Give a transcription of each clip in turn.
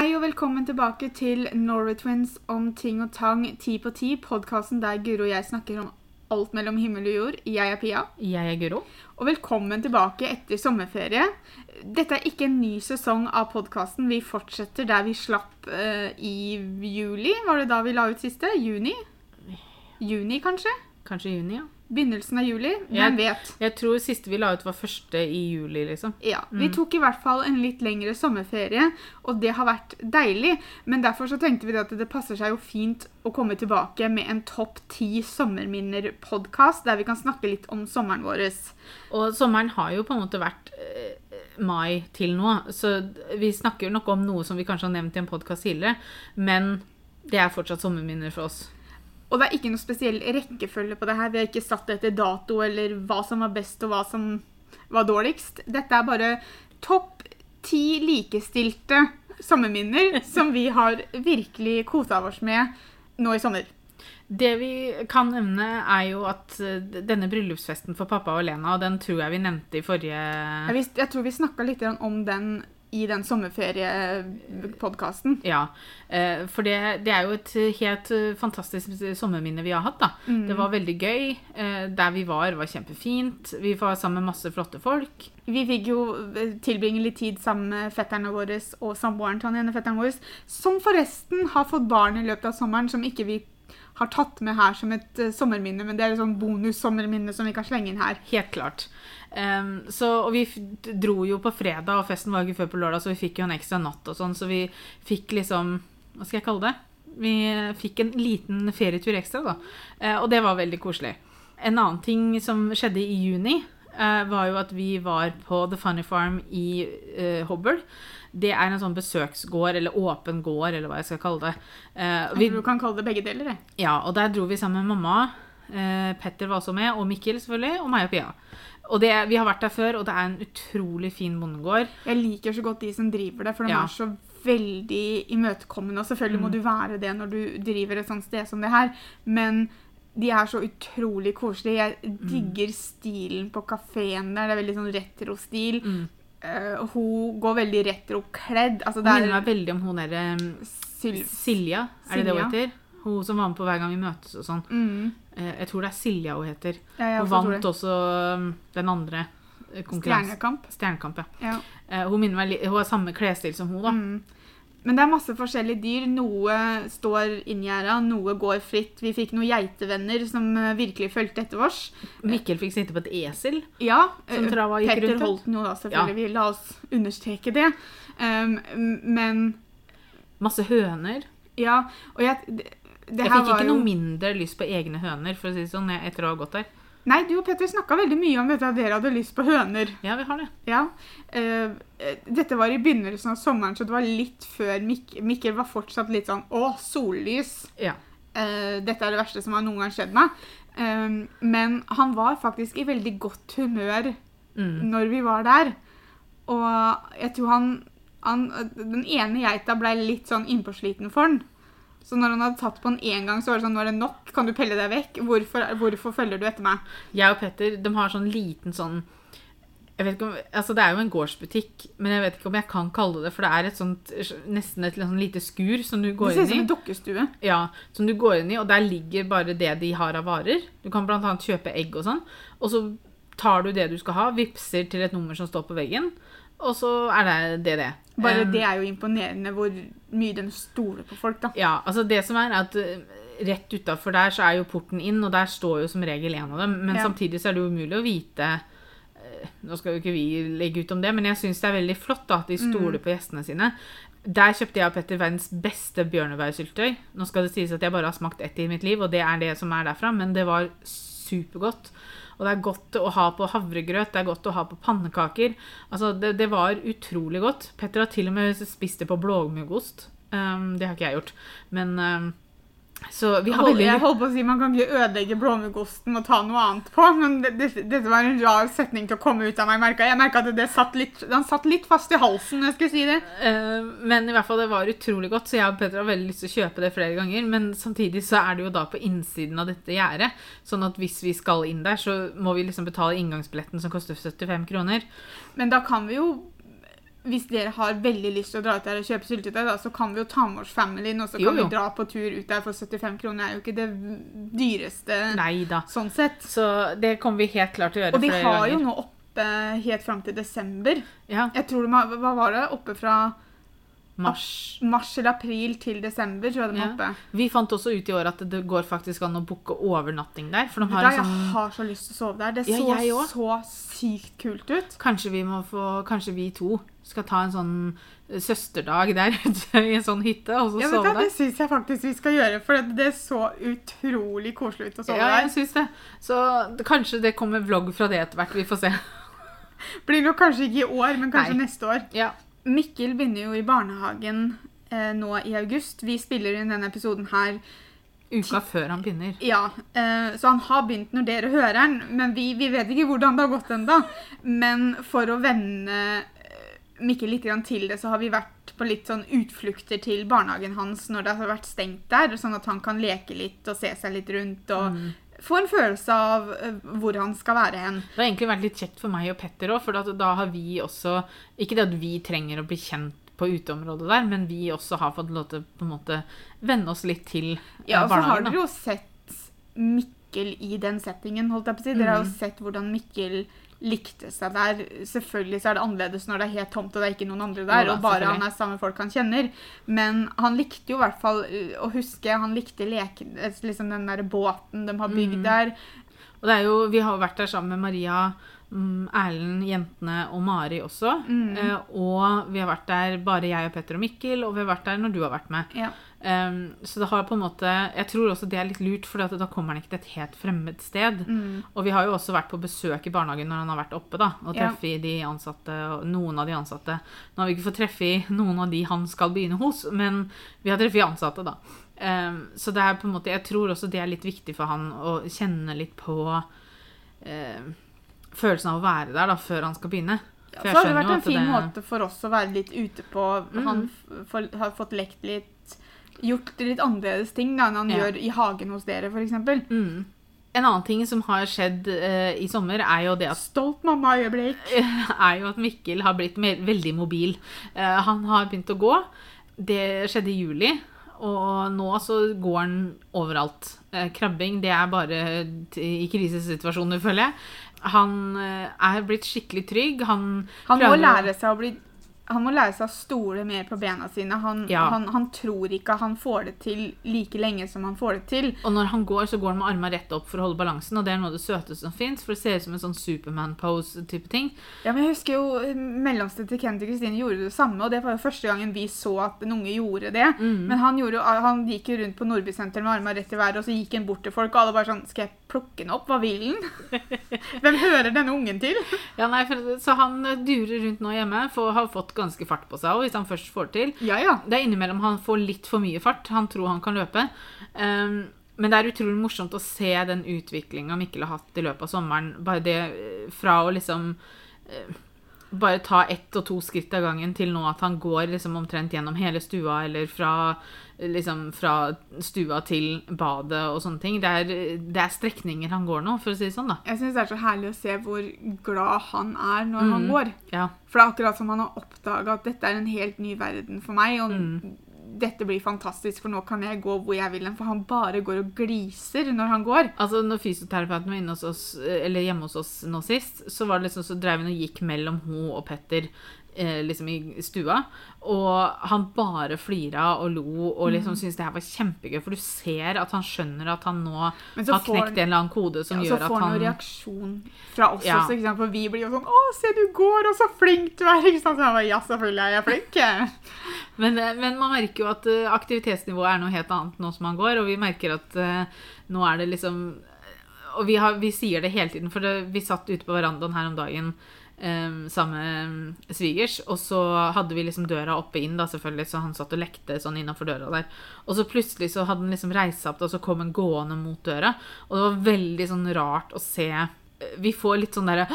Hei og velkommen tilbake til Norway Twins om ting og tang ti på ti. Podkasten der Guro og jeg snakker om alt mellom himmel og jord. Jeg er Pia. Jeg er Guro. Og velkommen tilbake etter sommerferie. Dette er ikke en ny sesong av podkasten. Vi fortsetter der vi slapp uh, i juli. Var det da vi la ut siste? Juni? Juni, kanskje? Kanskje juni, ja. Begynnelsen av juli? Hvem vet? Jeg tror siste vi la ut var første i juli, liksom. Ja, Vi tok i hvert fall en litt lengre sommerferie, og det har vært deilig. Men derfor så tenkte vi at det passer seg jo fint å komme tilbake med en topp ti sommerminner-podkast, der vi kan snakke litt om sommeren vår. Og sommeren har jo på en måte vært eh, mai til nå, så vi snakker jo nok om noe som vi kanskje har nevnt i en podkast tidligere, men det er fortsatt sommerminner for oss. Og det er ikke noe spesiell rekkefølge på det her. Vi har ikke satt det etter dato eller hva som var best og hva som var dårligst. Dette er bare topp ti likestilte sommerminner som vi har virkelig kosa oss med nå i sommer. Det vi kan nevne, er jo at eh, denne bryllupsfesten for pappa og Lena, og den tror jeg vi nevnte i forrige Jeg, tror vi snakka litt om den i den sommerferiepodkasten. Ja, eh, for det, det er jo et helt eh, fantastisk sommerminne vi har hatt. da. Det var veldig gøy. Eh, Der vi var, var kjempefint. Vi var sammen med masse flotte folk. Vi fikk jo eh, tilbringe litt tid sammen med fetterne våre og samboeren til han ene fetteren vår, som forresten har fått barn i løpet av sommeren, som ikke vi har tatt med her som et eh, sommerminne, men det er et sånn bonus-sommerminne som vi kan slenge inn her. Helt klart. Em, så, og vi dro jo på fredag, og festen var ikke før på lørdag, så vi fikk jo en ekstra natt og sånn, så vi fikk liksom Hva skal jeg kalle det? Vi eh, fikk en liten ferietur ekstra, da. Uh, og det var veldig koselig. En annen ting som skjedde i juni, uh, var jo at vi var på The Funny Farm i uh, Hobble. Det er en sånn besøksgård, eller åpen gård, eller hva jeg skal kalle det. Uh, vi, du kan kalle det begge deler. det. ja, og der dro vi sammen med mamma. Eh, Petter var også med, og Mikkel selvfølgelig, og meg og Pia. Og det, vi har vært der før, og det er en utrolig fin bondegård. Jeg liker så godt de som driver det, for de Ja. er så veldig imøtekommende. Og selvfølgelig må du være det når du driver et sånt sted som det her, men de er så utrolig koselige. Jeg digger stilen på kafeen der. Det er veldig sånn retro-stil. Eh, hun går veldig retro-kledd. Altså, Det det minner er meg veldig om hun derre Syl... Silja, er det det hun heter? Hun som var med på Hver gang vi møtes og sånn. Mm. Eh, jeg tror det er Silja hun heter. Ja, Hun vant også um, den andre eh, konkurransen. Stjernekamp. Stjernekamp. ja. Ja. Eh, hun meg Hun har samme klesstil som hun, da. Mm. Men det er masse forskjellige dyr. Noe står inngjerda, noe går fritt. Vi fikk noen geitevenner som virkelig fulgte etter oss. Mikkel fikk sitte på et esel. Ja, Som trava gikk Petter rundt, holdt noe, da, selvfølgelig. Vi la oss understreke det. Um, men Masse høner. ja, og jeg Jeg fikk ikke jo... noe mindre lyst på egne høner, for å si det sånn, etter å ha gått der. Nei, du og Petter snakka veldig mye om dette at dere hadde lyst på høner. Ja, vi har det. Ja. eh, dette var i begynnelsen av sommeren, så det var litt før Mik Mikkel var fortsatt litt sånn Å, sollys. Ja. Uh, dette er det verste som har noen gang skjedd meg. Um, men han var faktisk i veldig godt humør Mm. når vi var der. Og jeg tror han, han Den ene geita ble litt sånn innpåsliten for han. Så når han hadde tatt på den én gang, så var det sånn Nå er det nok. Kan du pelle deg vekk? Hvorfor, hvorfor følger du etter meg? Jeg og Petter de har sånn liten sånn jeg vet ikke om, altså Det er jo en gårdsbutikk, men jeg vet ikke om jeg kan kalle det For det er et sånt, nesten et sånn lite skur som du går inn i. Det ser ut som en dukkestue. Ja, som du går inn i, og der ligger bare det de har av varer. Du kan annet kjøpe egg og sånn. Og så tar du det du skal ha, vipser til et nummer som står på veggen, og så er det det. det. Bare Um, det er jo imponerende hvor mye de stoler på folk, da. Ja, altså det som er, er at eh, rett utafor der så er jo porten inn, og der står jo som regel en av dem. Men Ja. samtidig så er det jo umulig å vite eh, Nå skal jo ikke vi legge ut om det, men jeg syns det er veldig flott da, at de stoler på gjestene sine. Der kjøpte jeg og Petter verdens beste bjørnebærsyltetøy. Nå skal det sies at jeg bare har smakt ett i mitt liv, og det er det som er derfra, men det var supergodt. Og det er godt å ha på havregrøt, det er godt å ha på pannekaker. Altså, det, det var utrolig godt. Petter har til og med spist det på blåmuggost. Um, det har ikke jeg gjort. Men um, Så vi har Hold, veldig jeg holdt på å si Man kan ikke ødelegge blåmuggosten og ta noe annet på, men det, det, dette var en rar setning til å komme ut av meg. merket Jeg Jeg merka at det satt litt, den satt litt fast i halsen. jeg skulle si det. Uh, Men i hvert fall det var utrolig godt, så jeg og Petter har veldig lyst til å kjøpe det flere ganger. Men samtidig så er det jo da på innsiden av dette gjerdet. Sånn at hvis vi skal inn der, så må vi liksom betale inngangsbilletten som koster 75 kroner. Men da kan vi jo hvis dere har veldig lyst til å dra ut der og kjøpe syltetøy, da, så kan vi jo ta med oss familien, og så kan jo. vi dra på tur ut der for 75 kroner. Det er jo ikke det dyreste Neida. sånn sett. Så det kommer vi helt klart til å gjøre Og de har har jo nå oppe helt fram til desember. Ja, Jeg tror de har, Hva var det? Oppe fra mars. mars eller april til desember, tror jeg de Ja. oppe. Vi fant også ut i år at det går faktisk an å booke overnatting der. For de har hva, en jeg sånn har så lyst til å sove der. Det Ja, så jeg så sykt kult ut. Kanskje vi få Kanskje vi to skal ta en sånn eh, søsterdag der ute i en sånn hytte, og så Ja, sove der. det syns jeg faktisk vi skal gjøre, for det, er så utrolig koselig ut å sove Ja, jeg der. det. Så kanskje det kommer vlogg fra det etter hvert. Vi får se. Blir nok kanskje ikke i år, men kanskje Nei. neste år. Ja. Mikkel begynner jo i barnehagen eh, nå i august. Vi spiller inn denne episoden her Uka før han begynner. Ja, eh, så han har begynt når dere hører den, men vi, vi vet ikke hvordan det har gått ennå. Men for å venne eh, Mikkel litt grann til det, så har vi vært på litt sånn utflukter til barnehagen hans når det har vært stengt der, sånn at han kan leke litt og se seg litt rundt og Mm. Få en følelse av eh, hvor han skal være hen. Det har egentlig vært litt kjekt for meg og Petter òg, for da har vi også Ikke det at vi trenger å bli kjent på uteområdet der, men vi også har fått lov til på en måte venne oss litt til eh, Ja, og så har dere jo sett Mikkel i den settingen, holdt jeg på å si. Dere har jo Mm. sett hvordan Mikkel likte seg der. Selvfølgelig så er det annerledes når det er helt tomt og det er ikke noen andre der, ja, og bare han er sammen med folk han kjenner. Men han likte jo i hvert fall uh, å huske Han likte leken, eh, liksom den der båten de har bygd Mm. der. Og det er jo, vi har vært der sammen med Maria, mm, Erlend, jentene og Mari også. Mm. Eh, og vi har vært der bare jeg og Petter og Mikkel, og vi har vært der når du har vært med. Ja. Um, så det har på en måte Jeg tror også det er litt lurt, for da kommer han ikke til et helt fremmed sted. Mm. Og vi har jo også vært på besøk i barnehagen når han har vært oppe, da, og Ja. de ansatte, og noen av de ansatte. Nå har vi ikke fått treffe noen av de han skal begynne hos, men vi har treffet ansatte, da. Um, så det er på en måte Jeg tror også det er litt viktig for han å kjenne litt på uh, følelsen av å være der da, før han skal begynne. Ja, så har det vært en fin det- måte for oss å være litt ute på. Mm. Han har fått lekt litt Gjort litt annerledes ting da, enn han Ja. gjør i hagen hos dere, f.eks. Mm. En annen ting som har skjedd uh, i sommer, er jo det at Stolt mamma-øyeblikk. er jo at Mikkel har blitt mer, veldig mobil. Uh, han har begynt å gå. Det skjedde i juli. Og nå så går han overalt. Uh, krabbing det er bare i krisesituasjoner, føler jeg. Han er blitt skikkelig trygg. Han, Han må lære seg å bli han må lære seg å stole mer på bena sine. Han, Ja. han, han tror ikke han får det til like lenge som han får det til. Og når han går, så går han med armene rett opp for å holde balansen, og det er noe av det søteste som fins, for det ser ut som en sånn Superman-pose-type ting. Ja, men jeg husker jo eh, mellomste til Kent og Kristine gjorde det samme, og det var jo første gangen vi så at en unge gjorde det. Mm. Men han, gjorde, han gikk jo rundt på Nordbysenteret med armene rett i været, og så gikk han bort til folk, og alle bare sånn Skal jeg plukke den opp? Hva vil den? Hvem hører denne ungen til? Ja, nei, for, så han eh, durer rundt nå hjemme, for har fått ganske fart på seg òg, hvis han først får til. Ja, ja. Det er innimellom han får litt for mye fart. Han tror han kan løpe. Um, men det er utrolig morsomt å se den utviklinga Mikkel har hatt i løpet av sommeren. Bare det eh, fra å liksom eh, bare ta ett og to skritt av gangen til nå at han går liksom omtrent gjennom hele stua, eller fra, liksom, fra stua til badet og sånne ting. Det er, det er strekninger han går nå, for å si det sånn, da. Jeg syns det er så herlig å se hvor glad han er når han Mm. går. Ja. For det er akkurat som han har oppdaga at dette er en helt ny verden for meg. Og Mm. Dette blir fantastisk, for nå kan jeg gå hvor jeg vil. hen, For han bare går og gliser når han går. Altså, når fysioterapeuten var hos oss, eller hjemme hos oss nå sist, så var det liksom, så drev hun og gikk mellom hun og Petter eh, liksom i stua. Og han bare flira og lo og liksom syntes det her var kjempegøy. For du ser at han skjønner at han nå har knekt en eller annen kode som ja, gjør så får han noen reaksjon fra oss Ja. også. For vi blir jo sånn 'Å, se du går, og så flink du er!' Ikke sant? Så han bare 'Ja, selvfølgelig er jeg flink'. Men, eh, men man merker jo at eh, aktivitetsnivået er noe helt annet nå som man går, og vi merker at eh, nå er det liksom Og vi, har, vi sier det hele tiden, for det, vi satt ute på verandaen her om dagen sammen med svigers, og så hadde vi liksom døra oppe inn, da selvfølgelig, så han satt og lekte sånn innafor døra der. Og så plutselig så hadde han liksom reist seg opp, og så kom han gående mot døra, og det var veldig sånn rart å se Vi får litt sånn derre!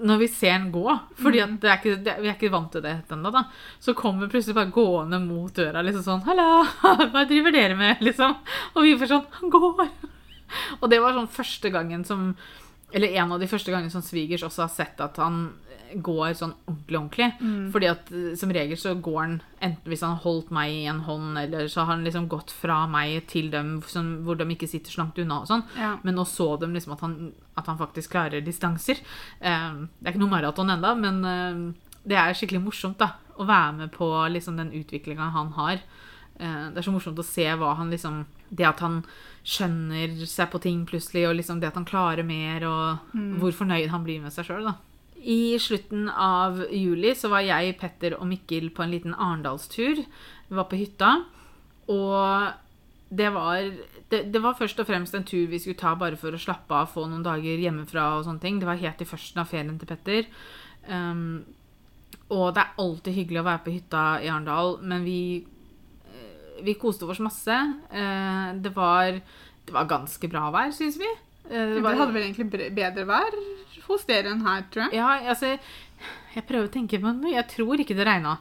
Når vi ser den gå, fordi det er ikke, det, vi er ikke vant til det ennå, da, så kommer plutselig bare gående mot døra, liksom sånn 'Hallo, hva driver dere med?' liksom. Og vi får sånn 'Han går!' Og det var sånn første gangen som Eller en av de første gangene som svigers også har sett at han går sånn ordentlig, ordentlig. Mm. Fordi at eh, som regel så går han enten hvis han har holdt meg i en hånd, eller så har han liksom gått fra meg til dem sånn, hvor de ikke sitter så langt unna og sånn. Ja. Men nå så de liksom at han, at han faktisk klarer distanser. Eh, det er ikke noe maraton enda, men eh, det er skikkelig morsomt da, å være med på liksom den utviklinga han har. Eh, det er så morsomt å se hva han liksom Det at han skjønner seg på ting plutselig, og liksom det at han klarer mer, og hvor fornøyd han blir med seg sjøl. I slutten av juli så var jeg, Petter og Mikkel på en liten Arendalstur. Vi var på hytta, og det var, det, det var først og fremst en tur vi skulle ta bare for å slappe av, få noen dager hjemmefra og sånne ting. Det var helt i førsten av ferien til Petter. Um, og det er alltid hyggelig å være på hytta i Arendal, men vi, eh, vi koste oss masse. Uh, Det var, det var ganske bra vær, syns vi. Uh, det Dere hadde vel egentlig bedre vær hos dere enn her, tror jeg. Ja, altså Jeg prøver å tenke, men jeg tror ikke det regna.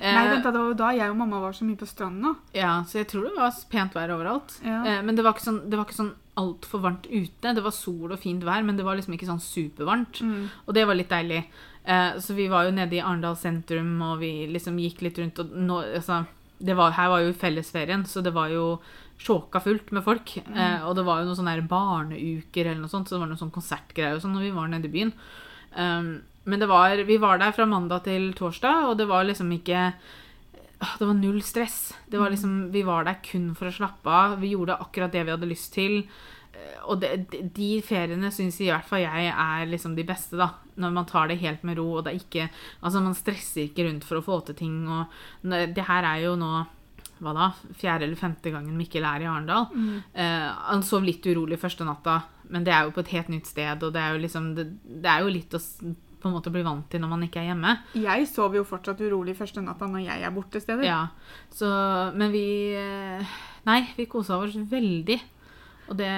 Nei, vent det var jo da jeg og mamma var så mye på stranda. Ja, så jeg tror det var pent vær overalt. Ja. Eh, men det var ikke sånn, det var ikke sånn altfor varmt ute. Det var sol og fint vær, men det var liksom ikke sånn supervarmt. Mm. Og det var litt deilig. Eh, så vi var jo nede i Arendal sentrum, og vi liksom gikk litt rundt. Og nå, altså, det var, her var jo fellesferien, så det var jo sjåka fullt med folk. Mm. og det var jo noen sånne barneuker eller noe sånt, så det var noen sånn konsertgreier og sånn når vi var nede i byen. Men det var, vi var der fra mandag til torsdag, og det var liksom ikke ah, Det var null stress. Det var liksom, vi var der kun for å slappe av. Vi gjorde akkurat det vi hadde lyst til. Eh, Og det, de- feriene syns i hvert fall jeg er liksom de beste, da. Når man tar det helt med ro, og det er ikke Altså, man stresser ikke rundt for å få til ting, og Det her er jo nå hva da, fjerde eller femte gangen Mikkel er i Arendal. Mm. Eh, han sov litt urolig første natta, men det er jo på et helt nytt sted, og det er jo liksom Det, det er jo litt å på en måte bli vant til når man ikke er hjemme. Jeg sov jo fortsatt urolig første natta når jeg er borte steder. Ja, så Men vi eh, Nei, vi kosa oss veldig. Og det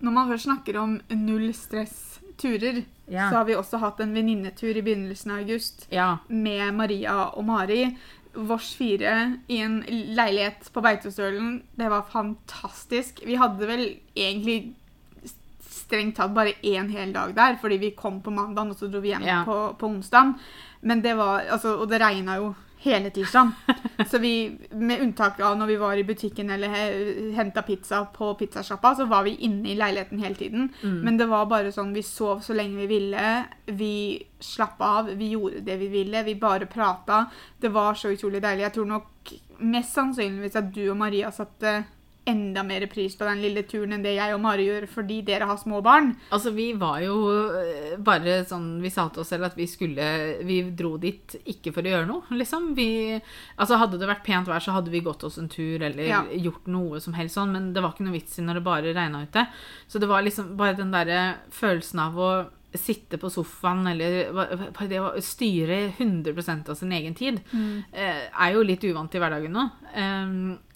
Når man først snakker om null stress-turer, Ja. så har vi også hatt en venninnetur i begynnelsen av august Ja. med Maria og Mari. Vårs fire i en leilighet på Beitostølen. Det var fantastisk. Vi hadde vel egentlig strengt tatt bare én hel dag der, fordi vi kom på mandag, og så dro vi hjem Ja. på, på onsdag. Men det var Altså, og det regna jo hele tirsdagen. Så vi, med unntak av når vi var i butikken eller henta pizza på pizzasjappa, så var vi inne i leiligheten hele tiden. Mm. Men det var bare sånn, vi sov så lenge vi ville. Vi slappa av, vi gjorde det vi ville. Vi bare prata. Det var så utrolig deilig. Jeg tror nok mest sannsynligvis at du og Maria satte enda mer pris på den lille turen enn det jeg og Mari gjør fordi dere har små barn. Altså, vi var jo eh, bare sånn Vi sa til oss selv at vi skulle Vi dro dit ikke for å gjøre noe, liksom. Vi Altså, hadde det vært pent vær, så hadde vi gått oss en tur eller Ja. gjort noe som helst sånn, men det var ikke noe vits i når det bare regna ute. Så det var liksom bare den derre følelsen av å sitte på sofaen eller bare det å styre 100% av sin egen tid, mm. er jo litt uvant i hverdagen nå.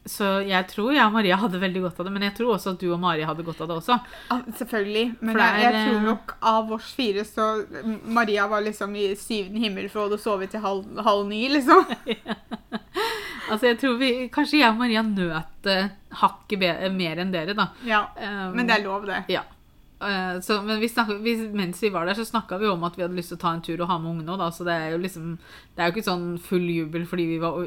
Så jeg tror jeg og Maria hadde veldig godt av det, men jeg tror også at du og Mari hadde godt av det også. Ja, selvfølgelig. Men For jeg, jeg tror eh, nok av oss fire så Maria var liksom i syvende himmel for å sove til halv, halv ni, liksom. Altså, jeg tror vi, Kanskje jeg og Maria nøt uh, hakket mer enn dere, da. Ja. Um, Men det er lov, det. Ja. Eh, så, men vi snakket, vi, mens vi var der, så snakka vi om at vi hadde lyst til å ta en tur og ha med ungene òg. Så det er jo liksom Det er jo ikke sånn full jubel fordi vi var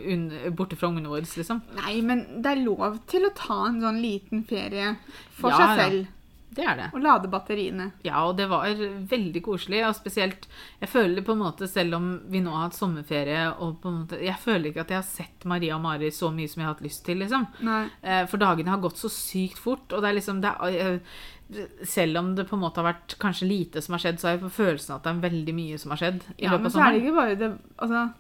borte fra ungene våre, liksom. Nei, men det er lov til å ta en sånn liten ferie for Ja, seg ja. selv. Det er det. Og lade batteriene. Ja, og det var veldig koselig. Og spesielt Jeg føler på en måte, selv om vi nå har hatt sommerferie og på en måte, Jeg føler ikke at jeg har sett Maria og Mari så mye som jeg har hatt lyst til, liksom. Nei. Eh, For dagene har gått så sykt fort, og det er liksom det er, eh, Selv om det på en måte har vært kanskje lite som har skjedd, så har jeg på følelsen at det er veldig mye som har skjedd. i Ja, løpet men av så er det ikke bare det Altså,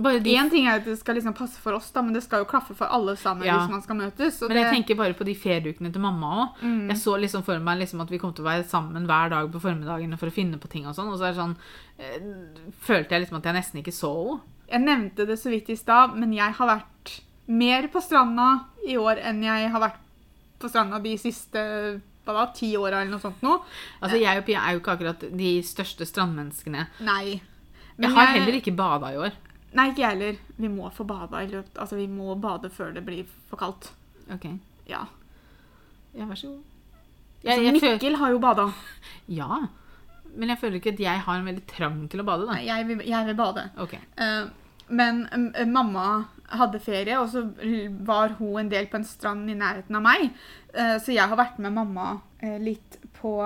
Bare de, En ting er at det skal liksom passe for oss, da, men det skal jo klaffe for alle sammen Ja. hvis man skal møtes. men jeg det- tenker bare på de ferieukene til mamma òg. Mm. Jeg så liksom for meg liksom at vi kom til å være sammen hver dag på formiddagene for å finne på ting og sånn, og så er det sånn øh, Følte jeg liksom at jeg nesten ikke så henne. Jeg nevnte det så vidt i stad, men jeg har vært mer på stranda i år enn jeg har vært på stranda de siste hva da, ti åra eller noe sånt nå. Altså, jeg og Pia er jo ikke akkurat de største strandmenneskene. Nei. Jeg har heller ikke bada i år. Nei, ikke jeg heller. Vi må få bada i løpet Altså, vi må bade før det blir for kaldt. Ok, Ja. ja, vær så god. Altså, Jeg, jeg føl- Mikkel har jo bada. ja, Men jeg føler ikke at jeg har en veldig trang til å bade, da. Nei, jeg vil, jeg vil bade. Ok. Eh, men mamma hadde ferie, og så var hun en del på en strand i nærheten av meg. Eh, så jeg har vært med mamma eh, litt på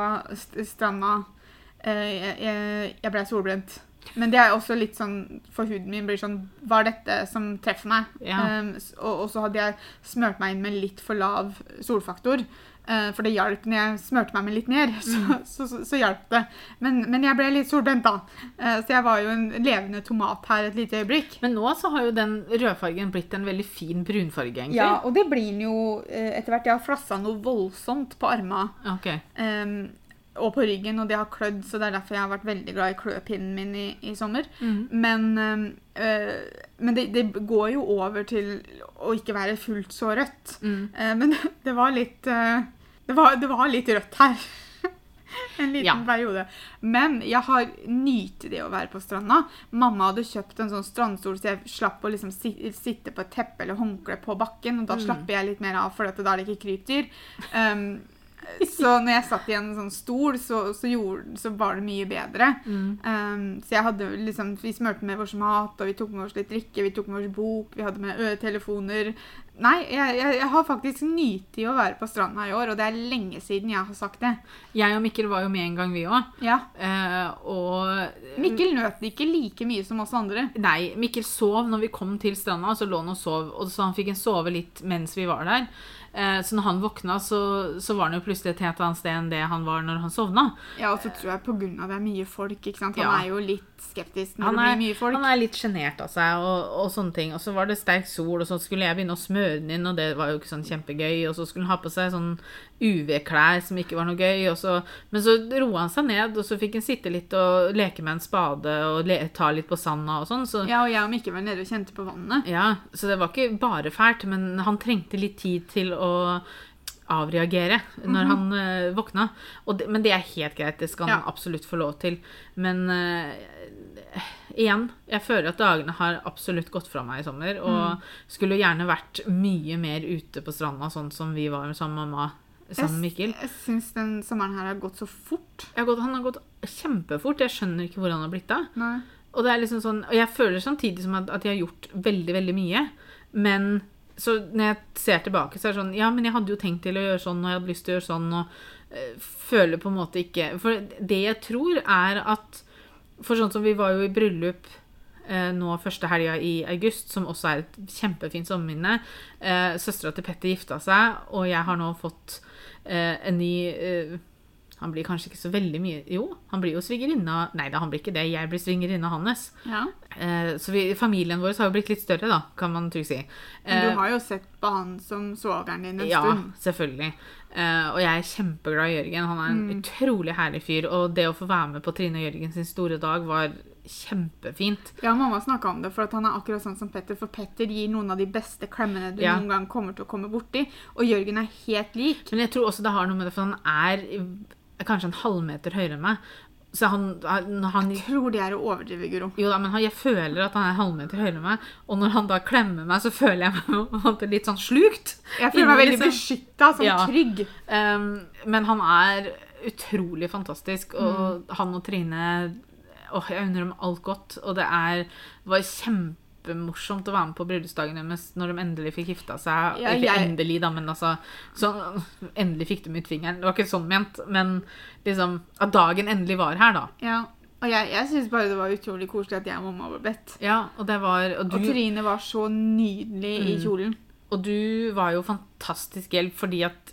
stranda. Eh, jeg ble solbrent. Men det er også litt sånn For huden min blir sånn Hva er dette som treffer meg? Ja. Og, så hadde jeg smørt meg inn med litt for lav solfaktor. Eh, for det hjalp når jeg smørte meg med litt mer. Så, så, så, så hjalp det. Men, men jeg ble litt solbrent, da. Eh, så jeg var jo en levende tomat her et lite øyeblikk. Men nå så har jo den rødfargen blitt en veldig fin brunfarge, egentlig. Ja, og det blir den jo eh, etter hvert. Jeg har flassa noe voldsomt på arma. Okay. Um, og på ryggen, og det har klødd, så det er derfor jeg har vært veldig glad i kløpinnen min i, i sommer. Mm. Men, eh, men det, det går jo over til å ikke være fullt så rødt. Mm. Men det var litt eh, det, var, det var litt rødt her. En liten Ja. periode. Men jeg har nytt det å være på stranda. Mamma hadde kjøpt en sånn strandstol, så jeg slapp å liksom si- sitte på et teppe eller håndkle på bakken. Og da Mm. slapper jeg litt mer av, for da er det ikke krypdyr. Um, så når jeg satt i en sånn stol, så, så, gjorde, så var det mye bedre. Mm. Um, så jeg hadde liksom, Vi smurte med vår mat, og vi tok med oss litt drikke, vi tok med oss bok, vi hadde med telefoner. Nei, jeg, jeg, jeg har faktisk nytt i å være på stranda i år, og det er lenge siden jeg har sagt det. Jeg og Mikkel var jo med en gang, vi òg. Ja. Uh, og Mikkel nøt det ikke like mye som oss andre. Nei, Mikkel sov når vi kom til stranda, så lå han og sov. Og så han fikk en sove litt mens vi var der. Eh, så når han våkna, så, så var han jo plutselig et helt annet sted enn det han var når han sovna. Ja, og så tror jeg av det er mye folk, ikke sant? Han Ja. er jo litt skeptisk når er, det blir mye folk. han er litt sjenert av seg og, og sånne ting. Og så var det sterk sol, og så skulle jeg begynne å smøre den inn, og det var jo ikke sånn kjempegøy. Og så skulle han ha på seg sånn UV-klær som ikke var noe gøy. Så, men så roa han seg ned, og så fikk han sitte litt og leke med en spade og le, ta litt på sanda og sånn. Så Ja, og jeg og Mikke var nede og kjente på vannet. Ja, så det var ikke bare fælt, men han trengte litt tid til å avreagere når han uh, våkna. Og det, men det er helt greit, det skal han Ja. absolutt få lov til. Men uh, igjen, jeg føler at dagene har absolutt gått fra meg i sommer, og skulle gjerne vært mye mer ute på stranda, sånn som vi var sammen med mamma. Sammen med Mikkel. Jeg, syns den sommeren her har gått så fort. Har gått, han har gått kjempefort. Jeg skjønner ikke hvor han har blitt av. Og liksom sånn, og jeg føler samtidig som at, at jeg har gjort veldig, veldig mye. Men så når jeg ser tilbake, så er det sånn Ja, men jeg hadde jo tenkt til å gjøre sånn, og jeg hadde lyst til å gjøre sånn, og øh, føler på en måte ikke For det jeg tror, er at For sånn som vi var jo i bryllup eh, nå første helga i august, som også er et kjempefint sommerminne. Eh, Søstera til Petter gifta seg, og jeg har nå fått en ny eh, han blir kanskje ikke så veldig mye Jo, han blir jo svigerinna Nei da, han blir ikke det. Jeg blir svigerinna hans. Ja. Eh, så vi, familien vår har jo blitt litt større, da, kan man trygt si. Men Eh, du har jo sett på han som svogeren din en ja, stund. selvfølgelig. Eh, og jeg er kjempeglad i Jørgen. Han er en Mm. utrolig herlig fyr. Og det å få være med på Trine og Jørgen sin store dag var kjempefint. Ja, mamma snakka om det, for han er akkurat sånn som Petter. For Petter gir noen av de beste klemmene du Ja. noen gang kommer til å komme borti. Og Jørgen er helt lik. Men jeg tror også det har noe med det, for han er kanskje en halvmeter høyere enn meg. Så han, han, han Jeg tror det er å overdrive, Guro. Jo da, men han, jeg føler at han er halvmeter høyere enn meg. Og når han da klemmer meg, så føler jeg meg litt sånn slukt. Jeg føler meg veldig Liksom. beskytta, sånn Ja. trygg. Um, men han er utrolig fantastisk, og Mm. han og Trine Åh, jeg unner dem alt godt. Og det er, var kjempemorsomt å være med på bryllupsdagen deres når de endelig fikk gifta seg. Ja, ikke jeg- endelig, da, men altså så, Endelig fikk de ut fingeren. Det var ikke sånn ment, men liksom At dagen endelig var her, da. Ja. Og jeg, jeg syns bare det var utrolig koselig at jeg og mamma var bedt. Ja, og det var Og du, Og Trine var så nydelig i Mm. kjolen. og du var jo fantastisk hjelp fordi at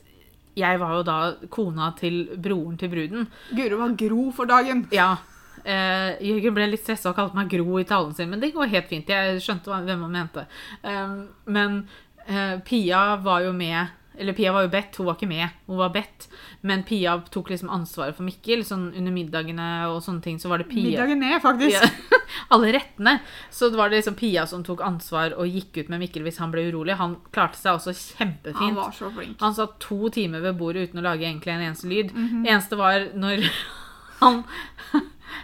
jeg var jo da kona til broren til bruden. Guro var gro for dagen. Ja. Eh, Jørgen ble litt stressa og kalte meg Gro i talen sin, men det går helt fint. Jeg skjønte hvem han mente. Um, men uh, Pia var jo med Eller Pia var jo bedt, hun var ikke med. Hun var bedt. Men Pia tok liksom ansvaret for Mikkel. Sånn under middagene og sånne ting, så var det Pia. Middagen ned, faktisk. Pia, alle rettene. Så det var det liksom Pia som tok ansvar og gikk ut med Mikkel hvis han ble urolig. Han klarte seg også kjempefint. Han var så flink. Han satt to timer ved bordet uten å lage egentlig en eneste lyd. Mm -hmm. eneste var når han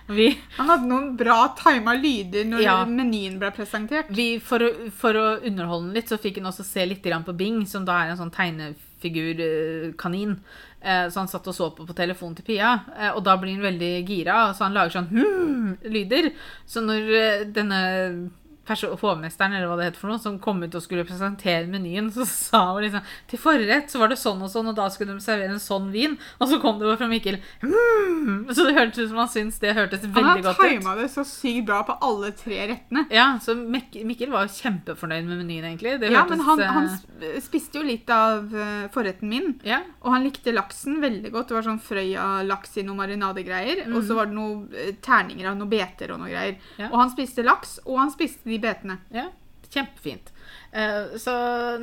Vi, Han hadde noen bra tima lyder når Ja. menyen ble presentert. vi, for, å, for å underholde den litt, så fikk han også se litt på Bing, som da er en sånn tegnefigurkanin. Eh, Så han satt og så på på telefonen til Pia, eh, og da blir han veldig gira, så han lager sånn hmm-lyder. Så når eh, denne hovmesteren, eller hva det heter for noe, som kom ut og skulle presentere menyen, så sa hun liksom Til forrett så var det sånn og sånn, og da skulle de servere en sånn vin. Og så kom det bare fra Mikkel mm! Så det hørtes ut som han syntes det hørtes veldig godt ut. Han har tima det så sykt bra på alle tre rettene. Ja, så Mikkel var kjempefornøyd med menyen, egentlig. Det Ja, hørtes, men han, eh, han spiste jo litt av eh, forretten min. ja, Og han likte laksen veldig godt. Det var sånn Frøya-laks i noe marinadegreier. Og så var det noe eh, terninger av noe beter og noe greier. Ja. Og han spiste laks, og han spiste de betene. ja, kjempefint. Eh, så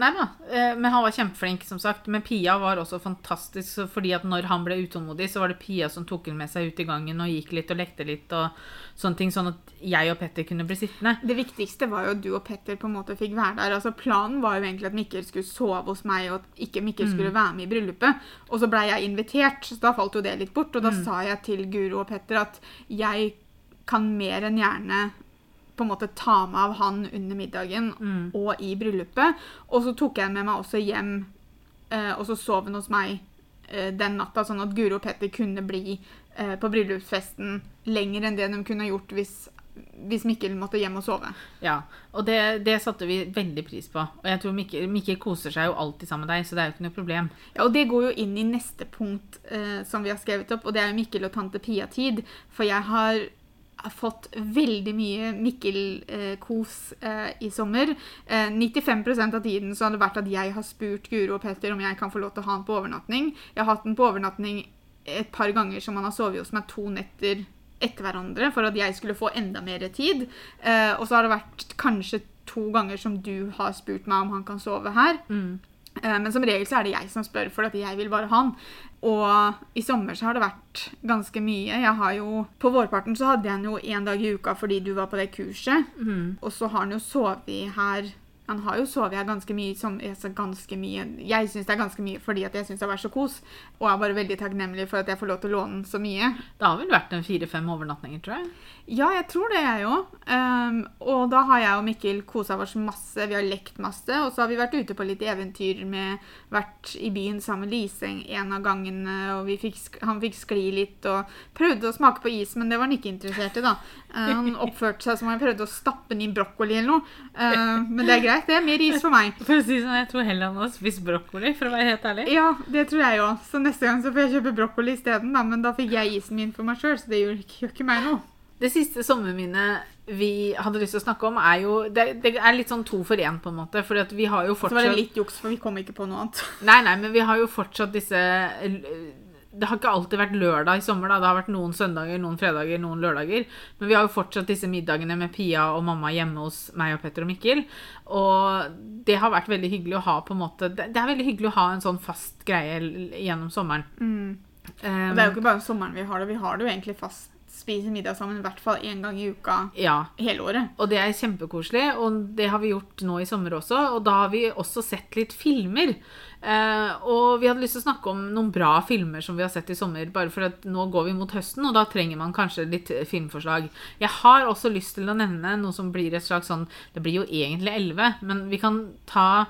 nei da. eh, men han var kjempeflink, som sagt. Men Pia var også fantastisk, fordi at når han ble utålmodig, så var det Pia som tok ham med seg ut i gangen og gikk litt og lekte litt og sånne ting, sånn at jeg og Petter kunne bli sittende. Det viktigste var jo at du og Petter på en måte fikk være der. Altså Planen var jo egentlig at Mikkel skulle sove hos meg, og at ikke Mikkel skulle Mm. være med i bryllupet. Og så blei jeg invitert, så da falt jo det litt bort. Og da Mm. sa jeg til Guro og Petter at jeg kan mer enn gjerne på en måte ta meg av han under middagen Mm. og i bryllupet. Og så tok jeg med meg også hjem, eh, og så sov han hos meg eh, den natta, sånn at Guro og Petter kunne bli eh, på bryllupsfesten lenger enn det de kunne gjort hvis, hvis Mikkel måtte hjem og sove. Ja, og det, det satte vi veldig pris på. Og jeg tror Mikkel, Mikkel koser seg jo alltid sammen med deg, så det er jo ikke noe problem. Ja, og Det går jo inn i neste punkt eh, som vi har skrevet opp, og det er jo Mikkel og tante Pia-tid. For jeg har fått veldig mye Mikkel-kos eh, i sommer. Eh, 95% av tiden så har det vært at jeg har spurt Guro og Petter om jeg kan få lov til å ha den på overnatting. Jeg har hatt den på overnatting et par ganger som han har sovet hos meg to netter etter hverandre for at jeg skulle få enda mer tid. Eh, og så har det vært kanskje to ganger som du har spurt meg om han kan sove her. Eh, Men som regel så er det jeg som spør, for at jeg vil bare ha han. Og i sommer så har det vært ganske mye. Jeg har jo, På vårparten så hadde jeg han jo én dag i uka fordi du var på det kurset. Og så har han jo sovet her Han har jo sovet her ganske mye. Som, ganske mye. Jeg syns det er ganske mye fordi at jeg syns det har vært så kos. Og er bare veldig takknemlig for at jeg får lov til å låne så mye. Det har vel vært en fire-fem overnatninger, tror jeg. Ja, jeg tror det, jeg òg. Um, og da har jeg og Mikkel kosa oss masse. Vi har lekt masse. Og så har vi vært ute på litt eventyr med Vært i byen sammen med Lise en av gangene. Og vi fikk, han fikk skli litt og prøvde å smake på is, men det var han ikke interessert i, da. Uh, han oppførte seg som om han prøvde å stappe den i brokkoli eller noe. Uh, men det er greit, det. er Mer ris for meg. For å si sånn, Jeg tror heller han hadde spist brokkoli, for å være helt ærlig. Ja, det tror jeg òg. Så neste gang så får jeg kjøpe brokkoli isteden, da. Men da fikk jeg isen min for meg sjøl, så det gjør ikke, meg noe. Det siste sommerminnet vi hadde lyst til å snakke om, er jo Det, det er litt sånn to for én, på en måte. For vi har jo fortsatt Så var det litt juks, for vi kom ikke på noe annet. Nei, nei, men vi har jo fortsatt disse Det har ikke alltid vært lørdag i sommer. da, Det har vært noen søndager, noen fredager, noen lørdager. Men vi har jo fortsatt disse middagene med Pia og mamma hjemme hos meg og Petter og Mikkel. Og det har vært veldig hyggelig å ha på en måte Det er veldig hyggelig å ha en sånn fast greie gjennom sommeren. Mm. Um, Og det er jo ikke bare sommeren vi har det, vi har det jo egentlig fast. Spiser middag sammen i hvert fall én gang i uka ja, hele året. Og det er kjempekoselig, og det har vi gjort nå i sommer også. Og da har vi også sett litt filmer. Eh, og vi hadde lyst til å snakke om noen bra filmer som vi har sett i sommer, bare for at nå går vi mot høsten, og da trenger man kanskje litt filmforslag. Jeg har også lyst til å nevne noe som blir et slags sånn Det blir jo egentlig elleve, men vi kan ta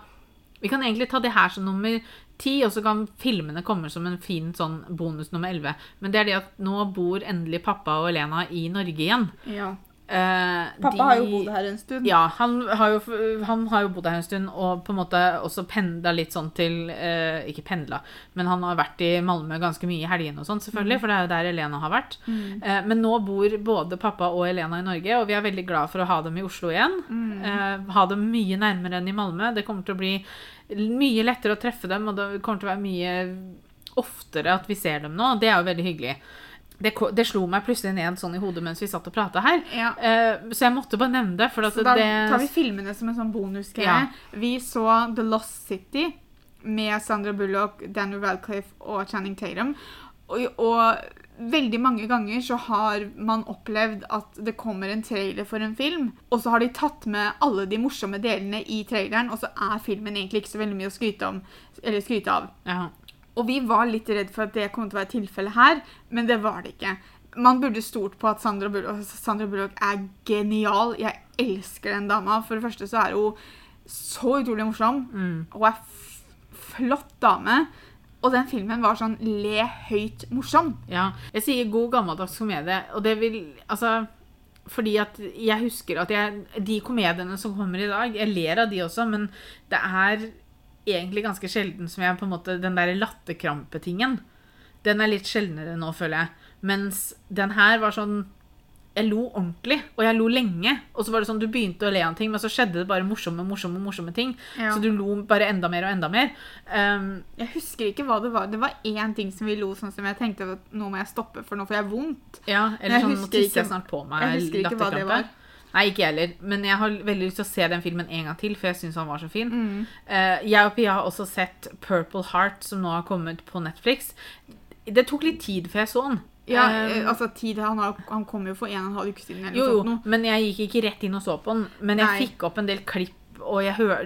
Vi kan egentlig ta det her som nummer ti, og så kan filmene komme som en fin sånn bonus nummer elleve. Men det er det at nå bor endelig pappa og Elena i Norge igjen. Ja. Eh, Pappa de- har jo bodd her en stund. ja, han har, jo, han har jo bodd her en stund og på en måte også pendla litt sånn til uh, Ikke pendla, men han har vært i Malmö ganske mye i helgene og sånn, selvfølgelig, for det er jo der Elena har vært. Eh, men nå bor både pappa og Elena i Norge, og vi er veldig glad for å ha dem i Oslo igjen. Eh, ha dem mye nærmere enn i Malmö. Det kommer til å bli mye lettere å treffe dem, og det kommer til å være mye oftere at vi ser dem nå. Det er jo veldig hyggelig. Det, det slo meg plutselig ned sånn i hodet mens vi satt og prata her. Ja. Uh, så jeg måtte bare nevne det. For at Så da det tar vi filmene som en sånn bonusgreie. Ja. Vi så The Lost City med Sandra Bullock, Daniel Radcliffe og Channing Tatum. Og, og veldig mange ganger så har man opplevd at det kommer en trailer for en film, og så har de tatt med alle de morsomme delene i traileren, og så er filmen egentlig ikke så veldig mye å skryte, om, eller skryte av. ja. Og vi var litt redd for at det kom til å være tilfellet her, men det var det ikke. man burde stolt på at Sandra Bullock, Sandra Bullock er genial. Jeg elsker den dama. For det første så er hun så utrolig morsom. Mm. Hun er flott dame. Og den filmen var sånn le høyt morsom. Ja. Jeg sier god gammeldags komedie, og det vil Altså fordi at jeg husker at jeg De komediene som kommer i dag, jeg ler av de også, men det er egentlig ganske sjelden som jeg på en måte Den der latterkrampetingen, den er litt sjeldnere nå, føler jeg. Mens den her var sånn Jeg lo ordentlig, og jeg lo lenge. Og så var det sånn, du begynte å le av en ting, men så skjedde det bare morsomme, morsomme, morsomme ting. Ja. Så du lo bare enda mer og enda mer. Um, Jeg husker ikke hva det var. Det var én ting som vi lo sånn som jeg tenkte at nå må jeg stoppe, for nå får jeg vondt. ja, Jeg eller sånn, nå tisser ikke- jeg snart på meg. Jeg husker ikke hva det latterkrampe. Nei, ikke jeg heller. Men jeg har veldig lyst til å se den filmen en gang til, for jeg syns han var så fin. Mm. Uh, jeg og Pia har også sett Purple Heart, som nå har kommet på Netflix. Det tok litt tid før jeg så den. Ja, eh, altså tid, han, har, han kom jo for en og en halv uke siden. eller jo, jo, men jeg gikk ikke rett inn og så på den. Men jeg Nei. fikk opp en del klipp, og jeg hør,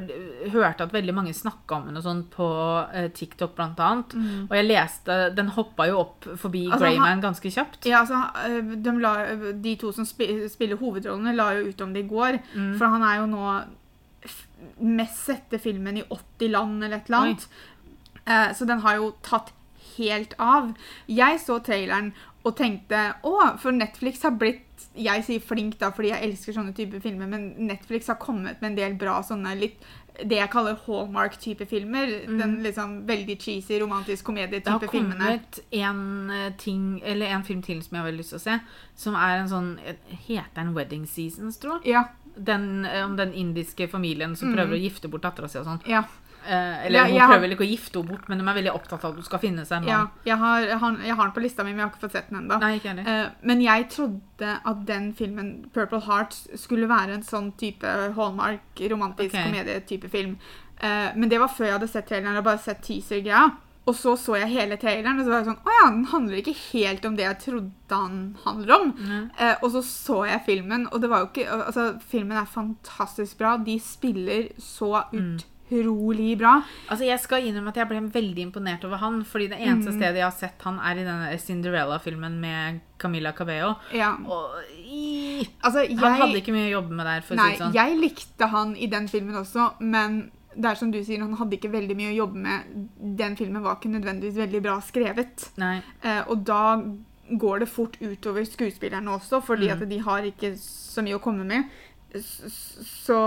hørte at veldig mange snakka om henne og sånn på eh, TikTok, blant annet. Og jeg leste Den hoppa jo opp forbi Mm. Altså, Greyman ganske kjapt. Ja, altså, eh, de, la, de to som spi- spiller hovedrollene, la jo ut om det i går. Mm. For han er jo nå mest sette filmen i 80 land eller et eller annet. Eh, så den har jo tatt helt av. Jeg så traileren og tenkte å, for Netflix har blitt Jeg sier flink da fordi jeg elsker sånne typer filmer, men Netflix har kommet med en del bra sånne litt det jeg kaller Hallmark-type filmer. Den liksom veldig cheesy, romantisk Det har komedie-type filmene. kommet en eh, ting, eller en film til som jeg har veldig lyst til å se, som er en sånn Heter den Wedding Seasons, tror jeg? Ja, Den, eh, om den indiske familien som prøver å gifte bort dattera si og sånn. ja. Eh, eller Ja, hun har- prøver vel ikke å gifte henne bort, men de er veldig opptatt av at hun skal finne seg en Ja, mann. jeg har, jeg, har, jeg har den på lista mi, men jeg har ikke fått sett den ennå. Heller. Eh, men jeg trodde at den filmen, 'Purple Heart', skulle være en sånn type Hallmark, romantisk okay. komedie-type film. Eh, men det var før jeg hadde sett traileren og bare sett teaser-greia. Og så så jeg hele traileren, og så var jeg sånn Å ja, den handler ikke helt om det jeg trodde han handler om. Mm. Eh, og så så jeg filmen, og det var jo ikke Altså, filmen er fantastisk bra. De spiller så Mm. Utrolig bra. Altså, Jeg skal innrømme at jeg ble veldig imponert over han. fordi det eneste stedet jeg har sett han, er i denne Cinderella-filmen med Camilla Cabello. Ja. Og i, Altså, jeg Han hadde ikke mye å jobbe med der. for å si det sånn. jeg likte han i den filmen også, men det er som du sier, han hadde ikke veldig mye å jobbe med. Den filmen var ikke nødvendigvis veldig bra skrevet. Nei. Eh, og da går det fort utover skuespillerne også, fordi Mm. at de har ikke så mye å komme med. Så, så,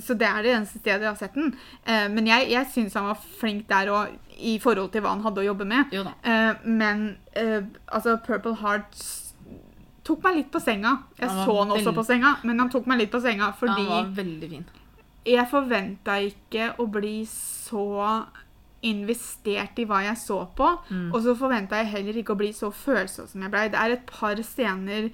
så det er det eneste stedet jeg har sett den. Eh, men jeg, jeg syns han var flink der òg, i forhold til hva han hadde å jobbe med. Eh, men eh, altså, Purple Hearts tok meg litt på senga. Jeg Han så han også på senga, men han tok meg litt på senga fordi Han var veldig fin. jeg forventa ikke å bli så investert i hva jeg så på. Mm. Og så forventa jeg heller ikke å bli så følsom som jeg blei. Det er et par scener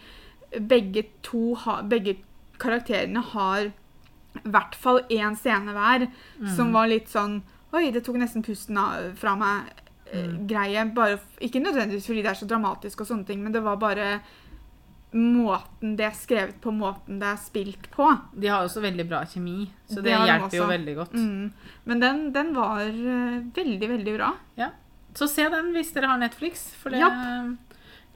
begge to ha, Begge karakterene har i hvert fall én scene hver Mm. som var litt sånn Oi, det tok nesten pusten av, fra meg. eh, Mm. Greie. Bare, ikke nødvendigvis fordi det er så dramatisk, og sånne ting, men det var bare måten det er skrevet på, måten det er spilt på. De har også veldig bra kjemi, så det, Det hjelper de jo veldig godt. Mm. Men den, den var eh, veldig, veldig bra. Så se den hvis dere har Netflix, for det Japp.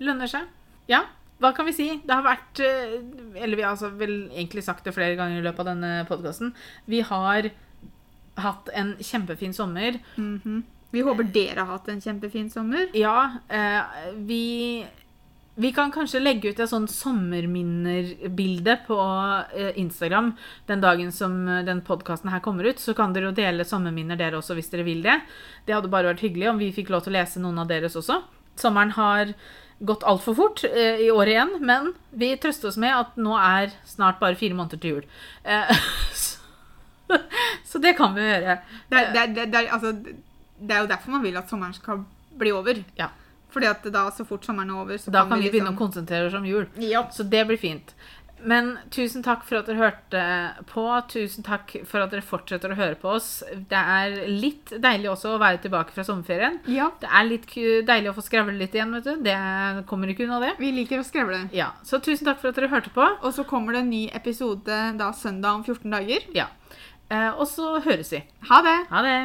lønner seg. Ja, hva kan vi si? Det har vært eh, Eller vi har altså vel egentlig sagt det flere ganger i løpet av denne podkasten. Vi har hatt en kjempefin sommer. Mhm. Vi håper dere har hatt en kjempefin sommer. Ja, eh, vi vi kan kanskje legge ut et sånn sommerminnerbilde på eh, Instagram den dagen som eh, den podkasten her kommer ut. Så kan dere jo dele sommerminner dere også, hvis dere vil det. Det hadde bare vært hyggelig om vi fikk lov til å lese noen av deres også. Sommeren har gått altfor fort eh, i år igjen, men vi trøster oss med at nå er snart bare fire måneder til jul. Eh, så, så det kan vi gjøre. Det det, det, altså, det er jo derfor man vil at sommeren skal bli over. Ja. Fordi at da, så fort sommeren er over, så Da kan vi liksom- begynne å konsentrere oss om jul. Ja. Så det blir fint. Men tusen takk for at dere hørte på. Tusen takk for at dere fortsetter å høre på oss. Det er litt deilig også å være tilbake fra sommerferien. ja. Det er litt deilig å få skravle litt igjen, vet du. Det kommer ikke unna det. Vi liker å skravle. Ja, Så tusen takk for at dere hørte på. Og så kommer det en ny episode da søndag om 14 dager. Ja. Eh, og så høres vi. Ha det! Ha det.